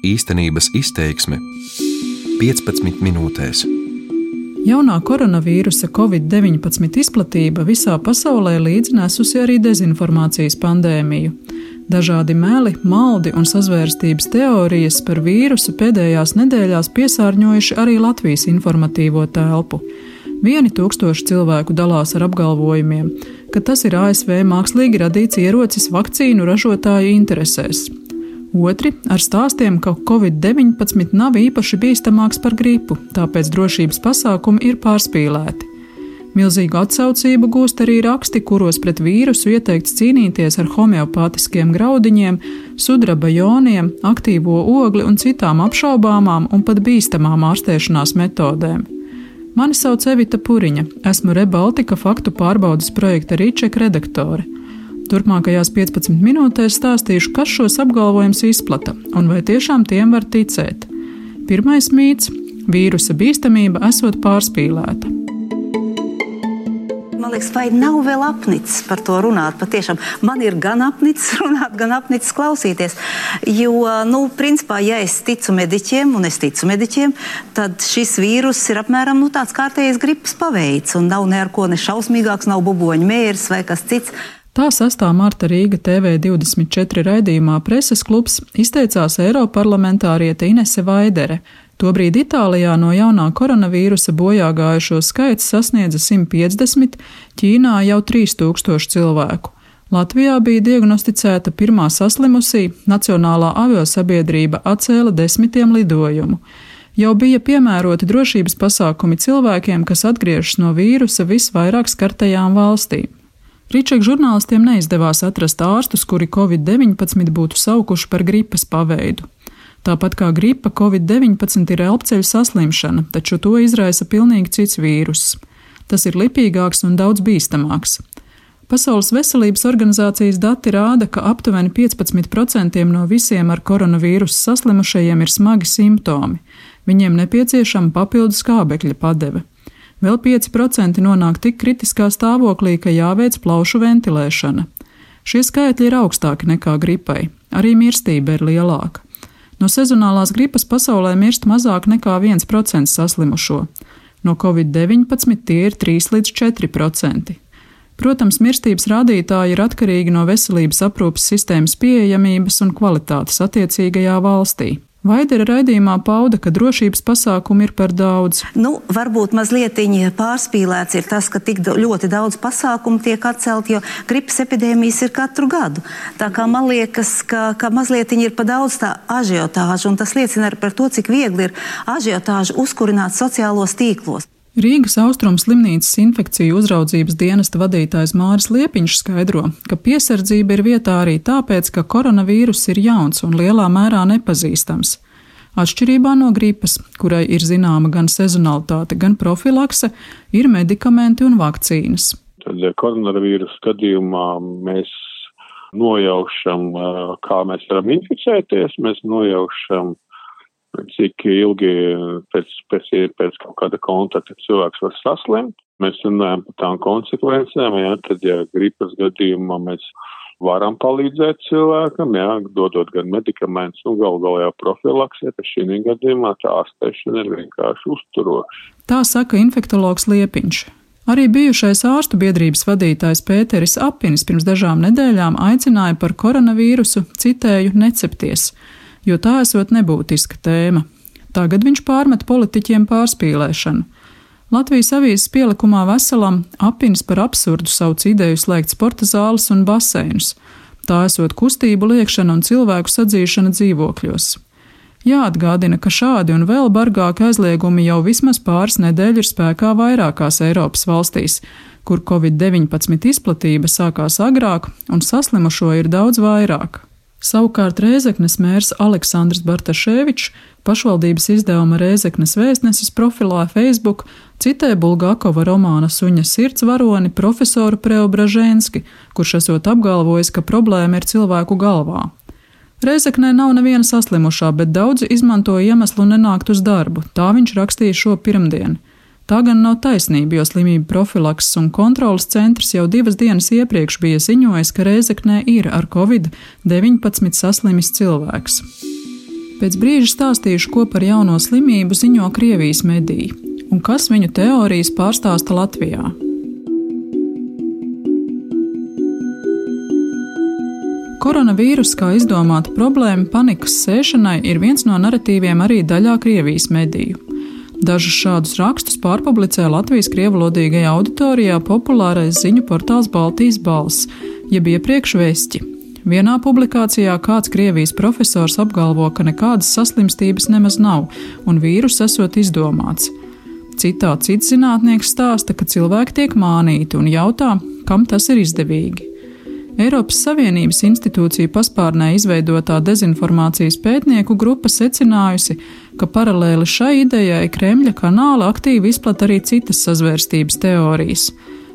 Īstenības izteiksme 15 minūtēs. Jaunā koronavīrusa Covid-19 izplatība visā pasaulē līdznesusi arī dezinformācijas pandēmiju. Dažādi meli, maldi un sazvērstības teorijas par vīrusu pēdējās nedēļās piesārņojuši arī Latvijas informatīvo telpu. Vieni tūkstoši cilvēku dalās ar apgalvojumiem, ka tas ir ASV mākslīgi radīts ierocis vakcīnu ražotāju interesēs. Otri ar stāstiem, ka Covid-19 nav īpaši bīstamāks par gripu, tāpēc drošības pasākumi ir pārspīlēti. Milzīgu atsaucību gūst arī raksti, kuros pret vīrusu ieteikts cīnīties ar homeopātiskiem graudiņiem, sudraba joniem, aktīvo ogli un citām apšaubāmām un pat bīstamām ārstēšanās metodēm. Mani sauc Evita Puriņa, esmu Rebaltika faktu pārbaudas projekta Rīčeka redaktore. Turpmākajās 15 minūtēs stāstīšu, kas šos apgalvojumus izplata un vai tiešām tiem var ticēt. Pirmais mīts - vīrusa bīstamība esot pārspīlēta man liekas, vai nav vēl apnicis par to runāt. Patiešām man ir gan apnicis runāt, gan apnicis klausīties. Jo, nu, principā, ja es ticu mediķiem, un es ticu mediķiem, tad šis vīrus ir apmēram nu, tāds kārtējs gripas paveids, un nav ne ar ko ne šausmīgāks, nav buboņu mērs vai kas cits. Tā 6. marta Rīga TV24 raidījumā preses klubs izteicās Eiroparlamentāriete Inese Vaidere, Tobrīd Itālijā no jaunā koronavīrusa bojā gājušo skaits sasniedza 150, Ķīnā jau 3000 cilvēku. Latvijā bija diagnosticēta pirmā saslimusī, Nacionālā aviosabiedrība atcēla desmitiem lidojumu. Jau bija piemēroti drošības pasākumi cilvēkiem, kas atgriežas no vīrusa visvairāk skartajām valstīm. Rīčeka žurnālistiem neizdevās atrast ārstus, kuri Covid-19 būtu saukuši par gripas paveidu. Tāpat kā gripa, Covid-19 ir elpceļu saslimšana, taču to izraisa pilnīgi cits vīruss. Tas ir lipīgāks un daudz bīstamāks. Pasaules veselības organizācijas dati rāda, ka aptuveni 15% no visiem ar koronavīrusu saslimušajiem ir smagi simptomi. Viņiem nepieciešama papildus skābekļa padeve. Vēl 5% nonāk tik kritiskā stāvoklī, ka jāveic plaušu ventilēšana. Šie skaitļi ir augstāki nekā gripai, arī mirstība ir lielāka. No sezonālās gripas pasaulē mirst mazāk nekā 1% saslimušo. No covid-19 tie ir 3 līdz 4%. Protams, mirstības rādītāji ir atkarīgi no veselības aprūpas sistēmas pieejamības un kvalitātes attiecīgajā valstī. Vaidera raidījumā pauda, ka drošības pasākumu ir par daudz. Nu, varbūt mazliet pārspīlēts ir tas, ka tik ļoti daudz pasākumu tiek atcelt, jo gripas epidēmijas ir katru gadu. Tā kā man liekas, ka, ka mazliet ir par daudz tā ažiotāža, un tas liecina par to, cik viegli ir ažiotāžu uzkurināt sociālos tīklos. Rīgas Austrum slimnīcas infekciju uzraudzības dienesta vadītājs Māris Liepiņš skaidro, ka piesardzība ir vietā arī tāpēc, ka koronavīrus ir jauns un lielā mērā nepazīstams. Atšķirībā no gripas, kurai ir zināma gan sezonalitāte, gan profilakse, ir medikamenti un vakcīnas. Tad koronavīrus gadījumā mēs nojaušam, kā mēs varam inficēties, mēs nojaušam cik ilgi pēc, pēc, pēc kaut kāda kontakta cilvēks var saslimt. Mēs runājam par tām konsekvencēm, jā, tad, ja gripas gadījumā mēs varam palīdzēt cilvēkam, jā, dodot gan medikamentus, un gal galā jau profilaksē, tad šī gadījumā tā ārstēšana ir vienkārši uzturoša. Tā saka infektologs Liepiņš. Arī bijušais ārstu biedrības vadītājs Pēteris Apinis pirms dažām nedēļām aicināja par koronavīrusu, citēju, necepties jo tā esot nebūtiska tēma. Tagad viņš pārmet politiķiem pārspīlēšanu. Latvijas avīzes pielikumā veselam apins par absurdu sauc ideju slēgt sporta zāles un baseinus. Tā esot kustību liekšana un cilvēku sadzīšana dzīvokļos. Jāatgādina, ka šādi un vēl bargāki aizliegumi jau vismaz pāris nedēļu ir spēkā vairākās Eiropas valstīs, kur Covid-19 izplatība sākās agrāk un saslimušo ir daudz vairāk. Savukārt Rēzeknes mērs Aleksandrs Bartaševičs pašvaldības izdevuma Rēzeknes vēstnesis profilā Facebook citē Bulgakova romāna Suņa sirds varoni profesoru Preobražēnski, kurš esot apgalvojis, ka problēma ir cilvēku galvā. Reizeknē nav neviena saslimušā, bet daudzi izmanto iemeslu nenākt uz darbu, tā viņš rakstīja šo pirmdienu. Tā gan nav taisnība, jo slimību profilakses un kontrolas centrs jau divas dienas iepriekš bija ziņojis, ka Reizeknē ir ar covid-19 saslimis cilvēks. Pēc brīža stāstīšu, ko par jauno slimību ziņo Krievijas mediji un kas viņu teorijas pārstāsta Latvijā. Koronavīrus kā izdomāta problēma panikas sēšanai ir viens no narratīviem arī daļā Krievijas mediju. Dažus šādus rakstus pārpublicē Latvijas krievlodīgajā auditorijā populārais ziņu portāls Baltijas balss, jeb iepriekš vēsti. Vienā publikācijā kāds Krievijas profesors apgalvo, ka nekādas saslimstības nemaz nav un vīrus esot izdomāts. Citā cits zinātnieks stāsta, ka cilvēki tiek mānīti un jautā, kam tas ir izdevīgi. Eiropas Savienības institūciju paspārnē izveidotā dezinformācijas pētnieku grupa secinājusi, ka paralēli šai idejai Kremļa kanāla aktīvi izplat arī citas sazvērstības teorijas.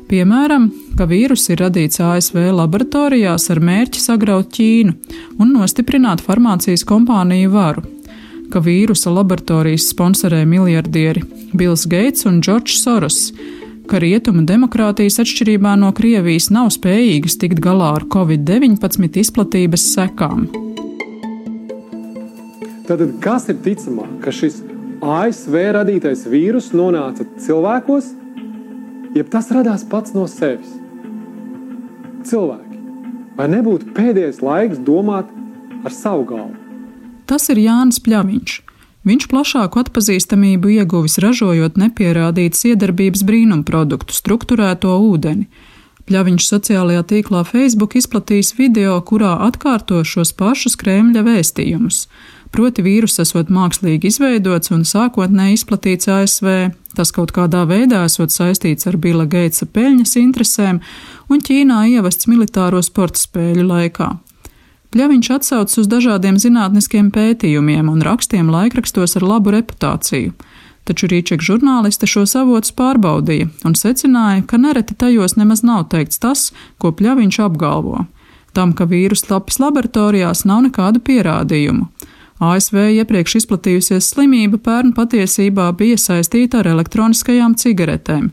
Piemēram, ka vīrus ir radīts ASV laboratorijās ar mērķi sagraut Ķīnu un nostiprināt farmācijas kompāniju varu, ka vīrusa laboratorijas sponsorē miljardieri Bills Gates un Džordžs Soros, ka rietumu demokrātijas atšķirībā no Krievijas nav spējīgas tikt galā ar Covid-19 izplatības sekām. Tātad, kas ir ticamāk, ka šis ASV radītais vīrus nonāca cilvēkos, jeb tas radās pats no sevis. Cilvēki, vai nebūtu pēdējais laiks domāt ar savu galvu? Tas ir Jānis Pļaviņš. Viņš plašāku atpazīstamību ieguvis ražojot nepierādītas iedarbības brīnumproduktu, struktūrēto ūdeni. Pļaviņš sociālajā tīklā Facebook izplatījis video, kurā atkārto šos pašus Kremļa vēstījumus. Proti vīrus esot mākslīgi izveidots un sākotnēji izplatīts ASV, tas kaut kādā veidā esot saistīts ar Bila Geitsa peļņas interesēm un Ķīnā ievests militāro sporta spēļu laikā. Pļaviņš atsaucas uz dažādiem zinātniskiem pētījumiem un rakstiem laikrakstos ar labu reputāciju, taču Rīčeka žurnāliste šos avotus pārbaudīja un secināja, ka nereti tajos nemaz nav teikts tas, ko Pļaviņš apgalvo. Tam, ka vīrus tapis laboratorijās, nav nekādu pierādījumu. ASV iepriekš izplatījusies slimība pērn patiesībā bija saistīta ar elektroniskajām cigaretēm.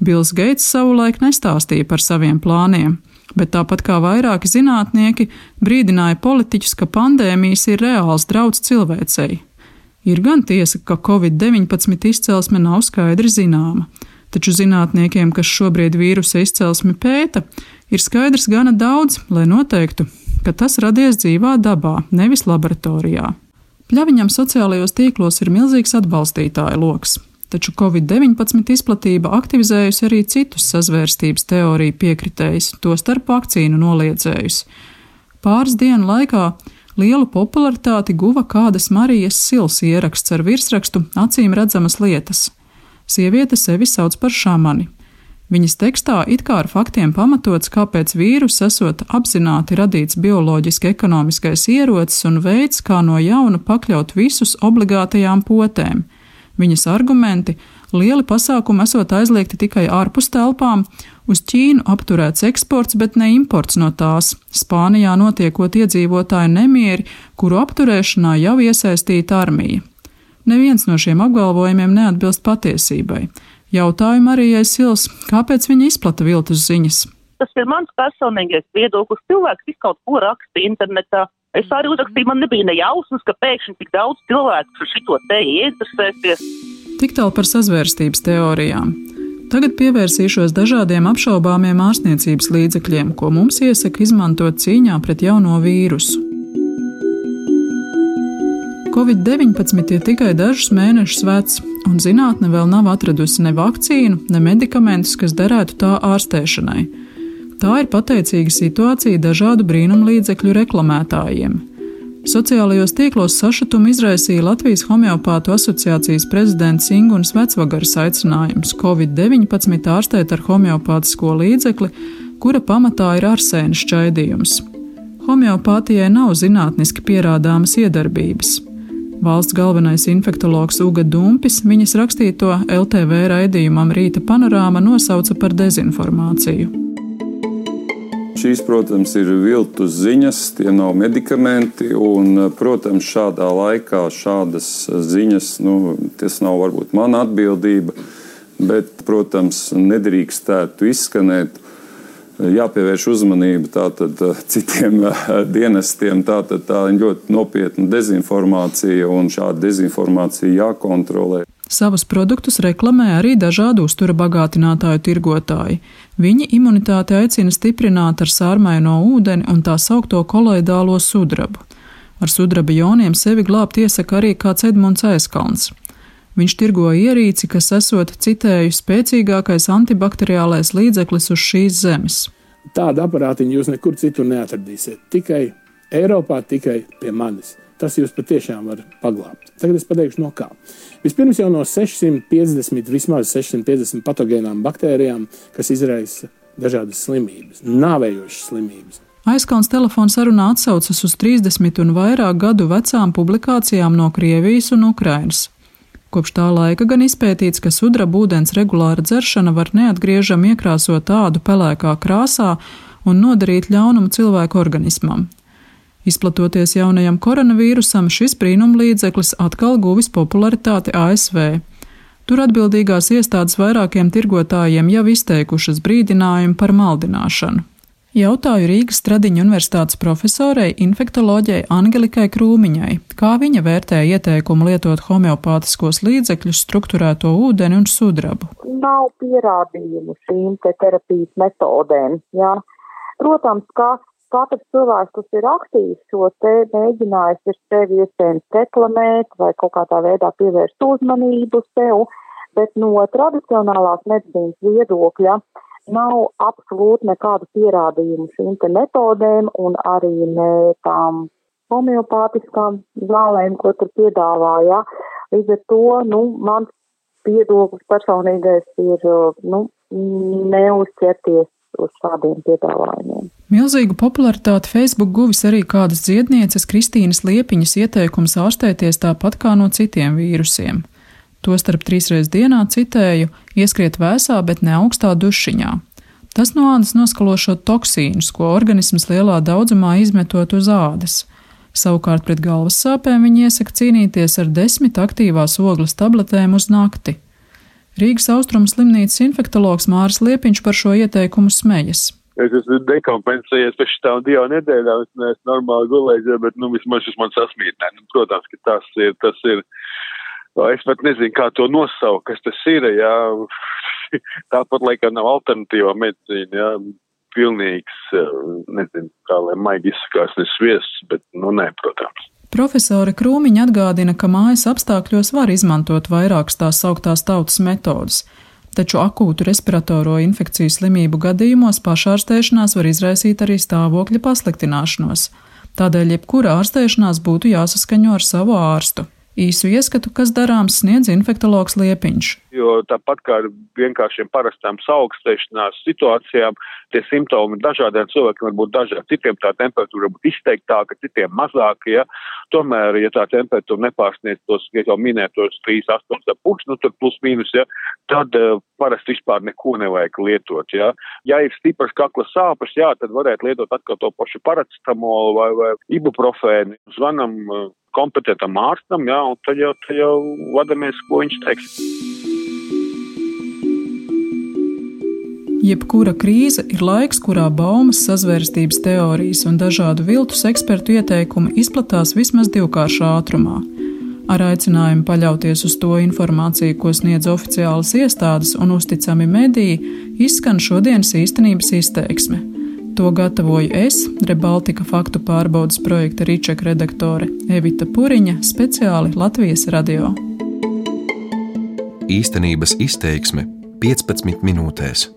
Bils Geits savulaik nestāstīja par saviem plāniem, bet tāpat kā vairāki zinātnieki brīdināja politiķus, ka pandēmijas ir reāls drauds cilvēcei. Ir gan tiesa, ka Covid-19 izcelsme nav skaidri zināma, taču zinātniekiem, kas šobrīd vīrusa izcelsmi pēta, ir skaidrs gana daudz, lai noteiktu, ka tas radies dzīvā dabā, nevis laboratorijā. Pļaviņam sociālajos tīklos ir milzīgs atbalstītāju lokus, taču Covid-19 izplatība aktivizējusi arī citus sazvērstības teoriju piekritējus, tostarp vakcīnu noliedzējus. Pāris dienu laikā lielu popularitāti guva kādas Marijas Sils ieraksts ar virsrakstu Acīm redzamas lietas. Sieviete sevi sauc par šamani, Viņas tekstā it kā ar faktiem pamatots, kāpēc vīrus esot apzināti radīts bioloģiski ekonomiskais ierocis un veids, kā no jauna pakļaut visus obligātajām potēm. Viņas argumenti - lieli pasākumi esot aizliegti tikai ārpus telpām, uz Ķīnu apturēts eksports, bet ne imports no tās, Spānijā notiekot iedzīvotāju nemieri, kuru apturēšanā jau iesaistīta armija. Neviens no šiem apgalvojumiem neatbilst patiesībai. Jautāju Marijai Sils, kāpēc viņa izplata viltus ziņas. Tas ir mans personīgais viedoklis. Cilvēks visu kaut ko raksta internetā. Es arī uzrakstīju, man nebija ne jausmas, ka pēkšņi tik daudz cilvēku ar šito te ieinteresēsies. Tik tālu par sazvērstības teorijām. Tagad pievērsīšos dažādiem apšaubāmiem ārstniecības līdzekļiem, ko mums iesaka izmantot cīņā pret jauno vīrusu. Covid-19 ir tikai dažus mēnešus vecs, un zinātne vēl nav atradusi ne vakcīnu, ne medikamentus, kas derētu tā ārstēšanai. Tā ir pateicīga situācija dažādu brīnumlīdzekļu reklamētājiem. Sociālajos tīklos sašutumu izraisīja Latvijas homeopātu asociācijas prezidents Inguns Vecvagaras aicinājums Covid-19 ārstēt ar homeopātisko līdzekli, kura pamatā ir arsēna šķaidījums. Homeopātijai nav zinātniski pierādāmas iedarbības. Valsts galvenais infektologs Uga Dumpis viņas rakstīto LTV raidījumam Rīta panorāma nosauca par dezinformāciju. Šīs, protams, ir viltus ziņas, tie nav medikamenti. Un, protams, šādā laikā šādas ziņas, nu, tas nav varbūt mana atbildība, bet, protams, nedrīkstētu izskanēt jāpievērš uzmanība tātad citiem dienestiem. Tātad tā ir ļoti nopietna dezinformācija un šāda dezinformācija jākontrolē. Savus produktus reklamē arī dažādu uztura bagātinātāju tirgotāji. Viņi imunitāti aicina stiprināt ar sārmaino ūdeni un tā saukto koloidālo sudrabu. Ar sudraba joniem sevi glābt iesaka arī kāds Edmunds Aizkalns. Viņš tirgo ierīci, kas esot citēju spēcīgākais antibakteriālais līdzeklis uz šīs zemes. Tādu aparātiņu jūs nekur citur neatradīsiet. Tikai Eiropā, tikai pie manis. Tas jūs patiešām var paglābt. Tagad es pateikšu, no kā. Vispirms jau no 650, vismaz 650 patogēnām baktērijām, kas izraisa dažādas slimības, nāvējošas slimības. Aizkalns telefona sarunā atsaucas uz 30 un vairāk gadu vecām publikācijām no Krievijas un Ukrainas. Kopš tā laika gan izpētīts, ka sudraba ūdens regulāra dzeršana var neatgriežami iekrāsot tādu pelēkā krāsā un nodarīt ļaunumu cilvēku organismam. Izplatoties jaunajam koronavīrusam, šis brīnumlīdzeklis atkal guvis popularitāti ASV. Tur atbildīgās iestādes vairākiem tirgotājiem jau izteikušas brīdinājumu par maldināšanu. Jautāju Rīgas Stradiņa universitātes profesorei, infektoloģijai Angelikai Krūmiņai, kā viņa vērtē ieteikumu lietot homeopātiskos līdzekļus, struktūrēto ūdeni un sudrabu. Nav pierādījumu šīm te terapijas metodēm. Jā. Protams, ka katrs cilvēks, kas ir aktīvs šo te mēģinājis, ir sevi iespējams reklamēt vai kaut kādā veidā pievērst uzmanību sev, bet no tradicionālās medicīnas viedokļa nav absolūti nekādu pierādījumu šīm te metodēm un arī ne tām homeopātiskām zālēm, ko tur piedāvāja. Līdz ar to, nu, mans viedoklis personīgais ir, nu, neuzķerties uz šādiem piedāvājumiem. Milzīgu popularitāti Facebook guvis arī kādas dziednieces Kristīnas Liepiņas ieteikums ārstēties tāpat kā no citiem vīrusiem. Tostarp trīsreiz dienā citēju, ieskriet vēsā, bet ne augstā dušiņā. Tas no ādas noskalošo toksīnus, ko organisms lielā daudzumā izmetot uz ādas. Savukārt pret galvas sāpēm viņi iesaka cīnīties ar desmit aktīvās ogles tabletēm uz nakti. Rīgas austrumu slimnīcas infektologs Māris Liepiņš par šo ieteikumu smejas. Es esmu dekompensējies pēc šitām divām nedēļām, es neesmu normāli gulējis, bet, nu, vismaz šis man sasmītnē. Nu, protams, ka tas ir, tas ir Es pat nezinu, kā to nosaukt, kas tas ir. Jā. Tāpat laikam nav alternatīvā medicīna. Jā. Pilnīgs, nezinu, kā lai maigi izsakās, ne sviests, bet, nu, nē, protams. Profesore Krūmiņa atgādina, ka mājas apstākļos var izmantot vairākas tās sauktās tautas metodas, taču akūtu respiratoro infekciju slimību gadījumos pašārstēšanās var izraisīt arī stāvokļa pasliktināšanos. Tādēļ jebkura ārstēšanās būtu jāsaskaņo ar savu ārstu. Īsu ieskatu, kas darāms, sniedz infektologs Liepiņš. Jo tāpat kā ar vienkāršiem parastām saaugstēšanās situācijām, tie simptomi dažādiem cilvēkiem var būt dažādi. Citiem tā temperatūra var būt izteiktāka, citiem mazāka. Ja? Tomēr, ja tā temperatūra nepārsniedz tos, ja jau minētos 3,8,5, nu tad plus mīnus, ja? tad uh, parasti vispār neko nevajag lietot. Ja, ja ir stipras kakla sāpes, jā, tad varētu lietot atkal to pašu paracetamolu vai, vai ibuprofēnu. Zvanam uh, kompetentam ārstam, jā, un tad jau, tad jau vadamies, ko viņš teiks. Jebkura krīze ir laiks, kurā baumas, sazvērstības teorijas un dažādu viltus ekspertu ieteikumi izplatās vismaz divkāršā ātrumā. Ar aicinājumu paļauties uz to informāciju, ko sniedz oficiālas iestādes un uzticami mediji, izskan šodienas īstenības izteiksme. To gatavoju es, Rebaltika faktu pārbaudas projekta Rīčeka redaktore Evita Puriņa, speciāli Latvijas radio. Īstenības izteiksme 15 minūtēs.